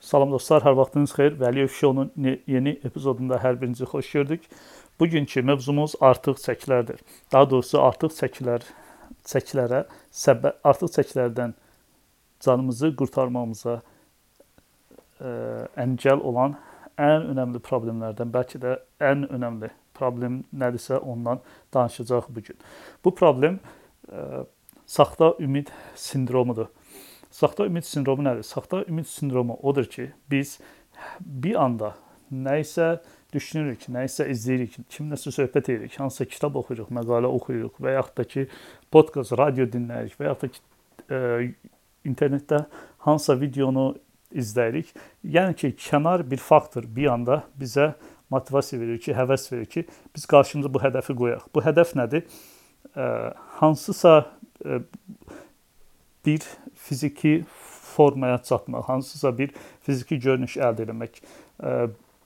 Salam dostlar, hər vaxtınız xeyir. Vəliyev Show-nun yeni epizodunda hər birinizi xoş gördük. Bugünkü mövzumuz artıq çəkilərdir. Daha doğrusu artıq çəkilər çəkilərə səbəb artıq çəkilərdən canımızı qurtarmamıza ə, e, əngəl olan ən önəmli problemlərdən, bəlkə də ən önəmli problem nədirsə ondan danışacağıq bu gün. Bu problem ə, e, saxta ümid sindromudur. Saxta ümid sindromu nədir? Saxta ümid sindromu odur ki, biz bir anda nə isə düşünürük, nə isə izləyirik, kimləsə söhbət edirik, hansısa kitab oxuyuruq, məqalə oxuyuruq və yaxud da ki, podkast, radio dinləyirik və yaxud da ki, ə, e, internetdə hansısa videonu izləyirik. Yəni ki, kənar bir faktor bir anda bizə motivasiya verir ki, həvəs verir ki, biz qarşımıza bu hədəfi qoyaq. Bu hədəf nədir? Ə, hansısa ə, bir fiziki formaya çatmaq, hansısa bir fiziki görünüş əldə etmək,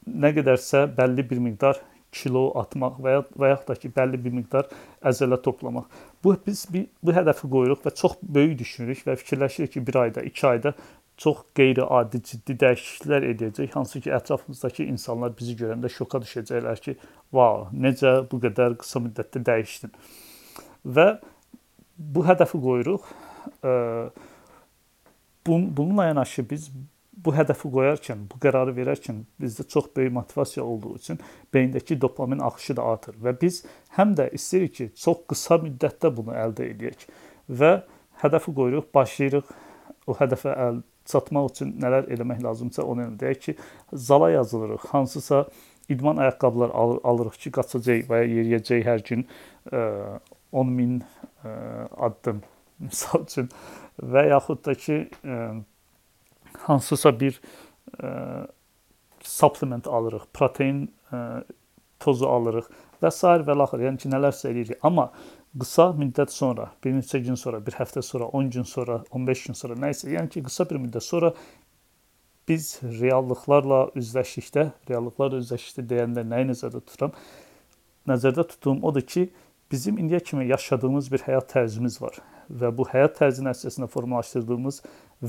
nə qədərsə bəlli bir miqdar kilo atmaq və ya və yaxud da ki, bəlli bir miqdar əzələ toplamaq. Bu biz bir, bu hədəfi qoyuruq və çox böyük düşünürük və fikirləşirik ki, 1 ayda, 2 ayda çox qeyri-adi ciddi dəyişikliklər edəcək, hansı ki, ətrafımızdakı insanlar bizi görəndə şoka düşəcəklər ki, "Vau, necə bu qədər qısa müddətdə dəyişdin?" Və bu hədəfi qoyuruq bununla yanaşı biz bu hədəfi qoyarkən, bu qərarı verərkən bizdə çox böyük motivasiya olduğu üçün beyindəki dopamin axışı da artır və biz həm də istəyirik ki, çox qısa müddətdə bunu əldə edək və hədəfi qoyuruq, başlayırıq o hədəfə əl çatmaq üçün nələr eləmək lazımsa onu edək ki, zala yazılırıq. Hansısa idman ayaqqabılar al alırıq ki, qaçacağıq və yeriyəcək hər gün ə, 10 min addım misal üçün və yaxud da ki ə, e, hansısa bir ə, e, supplement alırıq, protein ə, e, tozu alırıq və s. və axır. Yəni ki, nələrsə eləyirik. Amma qısa müddət sonra, bir neçə gün sonra, bir həftə sonra, 10 gün sonra, 15 gün sonra, nə isə, yəni ki, qısa bir müddət sonra biz reallıqlarla üzləşdikdə, reallıqlarla üzləşdikdə deyəndə nəyi nəzərdə tuturam? Nəzərdə tutduğum odur ki, bizim indiyə kimi yaşadığımız bir həyat tərzimiz var və bu həyat tərzi nəticəsində formalaşdırdığımız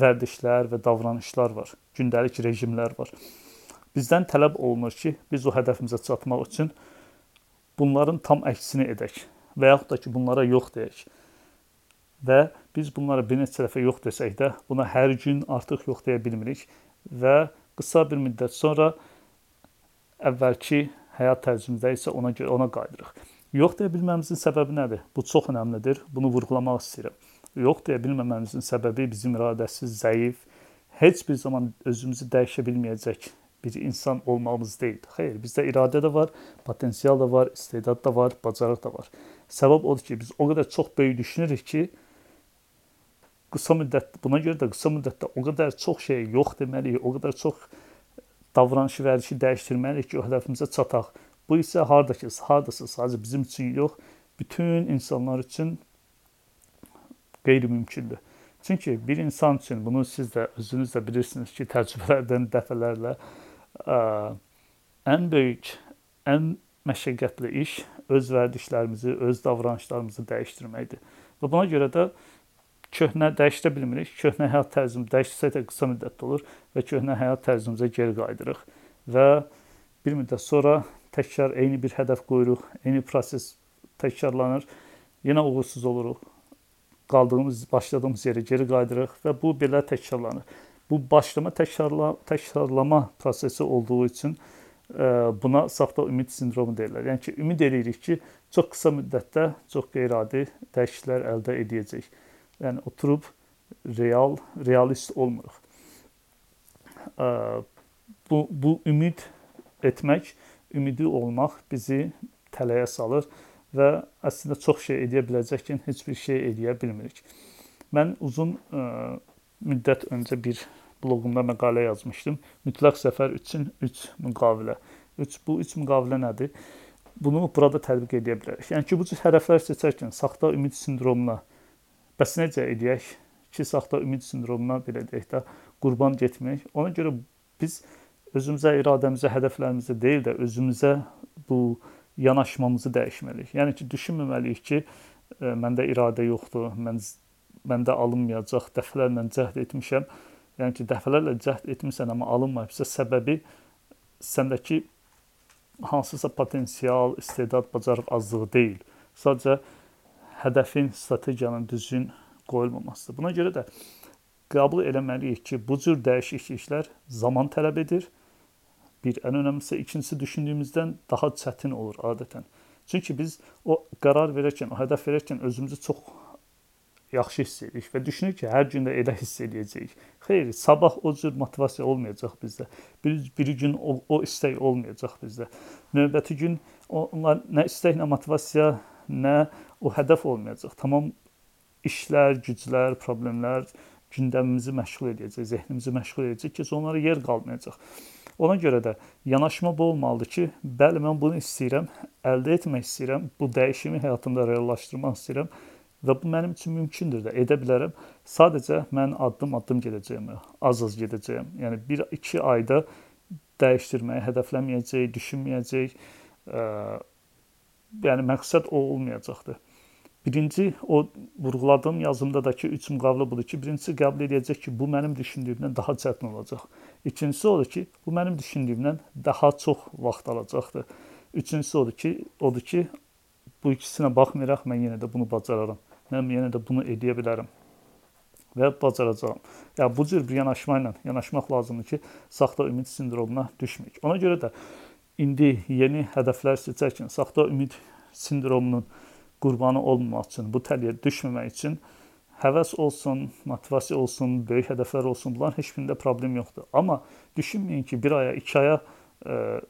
vərdişlər və davranışlar var, gündəlik rejimlər var. Bizdən tələb olunur ki, biz o hədəfimizə çatmaq üçün bunların tam əksini edək və yaxud da ki, bunlara yox deyək. Və biz bunlara bir neçə dəfə yox desək də, buna hər gün artıq yox deyə bilmirik və qısa bir müddət sonra əvvəlki həyat tərzimizdə isə ona görə ona qayıdırıq. Yox deyə bilməmizin səbəbi nədir? Bu çox əhəmilidir. Bunu vurğulamaq istəyirəm. Yox deyə bilməməmizin səbəbi bizim iradəsi zəif, heç bir zaman özümüzü dəyişə bilməyəcək bir insan olmağımız deyil. Xeyr, bizdə iradə də var, potensial da var, istedad da var, bacarıq da var. Səbəb odur ki, biz o qədər çox böyük düşünürük ki, qısa müddət buna görə də qısa müddətdə o qədər çox şey yox deməliyik, o qədər çox davranışı vərdişi dəyişdirməliyik ki, o hədəfimizə çataq. Bu isə hardakı, hardasa sadəcə bizim üçün yox, bütün insanlar üçün qeyri-mümkündür. Çünki bir insan üçün bunu siz də özünüz də bilirsiniz ki, təcrübələrdən dəfələrlə ə, ən böyük, ən məşəqqətli iş öz vərdişlərimizi, öz davranışlarımızı dəyişdirməkdir. Və buna görə də köhnə dəyişdirə bilmirik. Köhnə həyat tərzimiz dəyişsə də qısa müddətdə olur və köhnə həyat tərzimizə geri qayıdırıq və bir müddət sonra təkrar eyni bir hədəf qoyuruq, eyni proses təkrarlanır. Yenə uğursuz oluruq. Qaldığımız, başladığımız yerə geri qayıdırıq və bu belə təkrarlanır. Bu başlama təkrarla, təkrarlama prosesi olduğu üçün e, buna saxta ümid sindromu deyirlər. Yəni ki, ümid eləyirik ki, çox qısa müddətdə çox qeyri-adi dəyişikliklər əldə edəcəyik. Yəni oturub real, realist olmuruq. E, bu bu ümid etmək ümidi olmaq bizi tələyə salır və əslində çox şey edə biləcəkkən heç bir şey edə bilmirik. Mən uzun ə, e, müddət öncə bir bloqumda məqalə yazmışdım. Mütləq səfər üçün 3 müqavilə. 3 bu 3 müqavilə nədir? Bunu burada tətbiq edə bilərik. Yəni ki, bu cür hədəflər seçərkən saxta ümid sindromuna bəs necə edək ki, saxta ümid sindromuna belə deyək də qurban getmək. Ona görə biz özümüzə, iradəmizə, hədəflərimizə deyil də özümüzə bu yanaşmamızı dəyişməliyik. Yəni ki, düşünməməliyik ki, e, məndə iradə yoxdur, mən məndə alınmayacaq, dəfələrlə cəhd etmişəm Yəni ki, dəfələrlə cəhd etmisən, amma alınmayıbsa, səbəbi səndəki hansısa potensial, istedad, bacarıq azlığı deyil. Sadəcə hədəfin, strategiyanın düzgün qoyulmamasıdır. Buna görə də qəbul eləməliyik ki, bu cür dəyişikliklər zaman tələb edir. Bir ən önəmlisi, ikincisi düşündüyümüzdən daha çətin olur adətən. Çünki biz o qərar verərkən, o hədəf verərkən özümüzü çox yaxşı hiss edirik və düşünürük ki, hər gün də elə hiss edəcəyik. Xeyr, sabah o cür motivasiya olmayacaq bizdə. Bir, bir gün o, o istək olmayacaq bizdə. Növbəti gün onlar nə istək, nə motivasiya, nə o hədəf olmayacaq. Tamam işlər, güclər, problemlər gündəmimizi məşğul edəcək, zehnimizi məşğul edəcək ki, onlara yer qalmayacaq. Ona görə də yanaşma bu olmalıdır ki, bəli mən bunu istəyirəm, əldə etmək istəyirəm, bu dəyişimi həyatımda reallaşdırmaq istəyirəm və bu mənim üçün mümkündür də, edə bilərəm. Sadəcə mən addım-addım gedəcəyəm, az-az gedəcəyəm. Yəni 1-2 ayda dəyişdirməyi hədəfləməyəcək, düşünməyəcək. Ə, yəni məqsəd o olmayacaqdır. Birinci o vurğuladığım yazımda da ki, üç müqavilə budur ki, birincisi qəbul edəcək ki, bu mənim düşündüyümdən daha çətin olacaq. İkincisi odur ki, bu mənim düşündüyümdən daha çox vaxt alacaqdır. Üçüncüsü odur ki, odur ki, bu ikisinə baxmayaraq mən yenə də bunu bacararam. Mən yenə də bunu edə bilərəm və bacaracağam. Ya bu cür bir yanaşma ilə yanaşmaq lazımdır ki, saxta ümid sindromuna düşməyək. Ona görə də indi yeni hədəflər seçərkən saxta ümid sindromunun qurbanı olmamaq üçün, bu təliyə düşməmək üçün həvəs olsun, motivasiya olsun, böyük hədəflər olsun, bunların heç birində problem yoxdur. Amma düşünməyin ki, bir aya, iki aya e,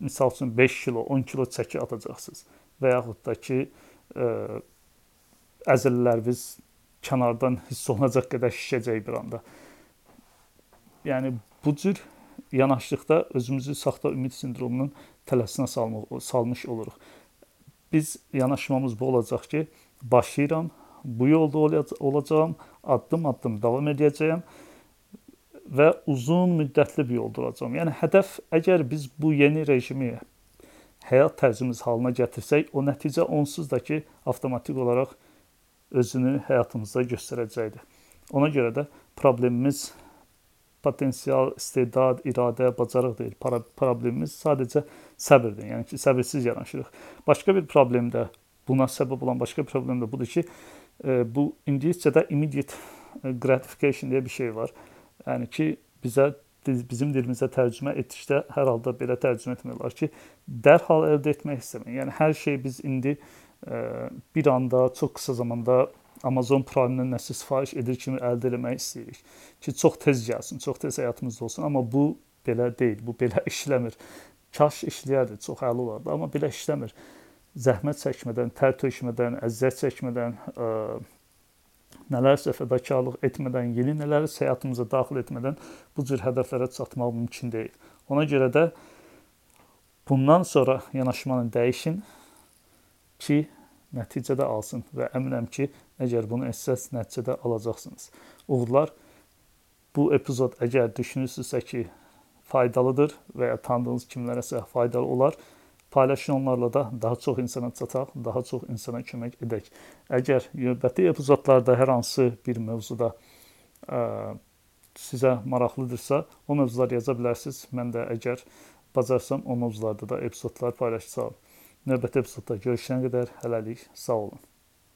misal üçün 5 kilo, 10 kilo çəki atacaqsınız və yaxud da ki, e, əzələləriniz kənardan hiss olunacaq qədər şişəcək bir anda. Yəni bu cür yanaşdıqda özümüzü saxta ümid sindromunun tələsinə salmaq, salmış oluruq biz yanaşmamız bu olacaq ki, başlayıram, bu yolda olacağam, addım-addım davam edəcəyəm və uzun müddətli bir yolda olacağam. Yəni hədəf əgər biz bu yeni rejimi həyat tərzimiz halına gətirsək, o nəticə onsuz da ki, avtomatik olaraq özünü həyatımızda göstərəcəkdir. Ona görə də problemimiz potensial, istedad, iradə, bacarıq deyil. Para problemimiz sadəcə səbirdir. Yəni ki, səbirsiz yanaşırıq. Başqa bir problem də buna səbəb olan başqa bir problem də budur ki, e, bu ingiliscədə immediate gratification deyə bir şey var. Yəni ki, bizə bizim dilimizə tərcümə etdikdə hər halda belə tərcümə etmək olar ki, dərhal əldə etmək istəmək. Yəni hər şey biz indi e, bir anda, çox qısa zamanda Amazon Prime-dən nəsə sifariş edir kimi əldə etmək istəyirik ki, çox tez gəlsin, çox tez həyatımızda olsun, amma bu belə deyil, bu belə işləmir. Kaş işləyərdi, çox əla olardı, amma belə işləmir. Zəhmət çəkmədən, tər tökmədən, əziyyət çəkmədən, ə, nələrsə fədakarlıq etmədən, yeni nələri həyatımıza daxil etmədən bu cür hədəflərə çatmaq mümkün deyil. Ona görə də bundan sonra yanaşmanı dəyişin ki, nəticədə alsın və əminəm ki, əgər bunu etsəz, nəticədə alacaqsınız. Uğurlar. Bu epizod əgər düşünürsünüzsə ki, faydalıdır və ya tanıdığınız kimlərəsə faydalı olar, paylaşın onlarla da daha çox insana çataq, daha çox insana kömək edək. Əgər növbəti epizodlarda hər hansı bir mövzuda ə, sizə maraqlıdırsa, o mövzuları yaza bilərsiniz. Mən də əgər bacarsam o mövzularda da epizodlar paylaşacağam. Növbəti epizodda görüşənə qədər hələlik sağ olun.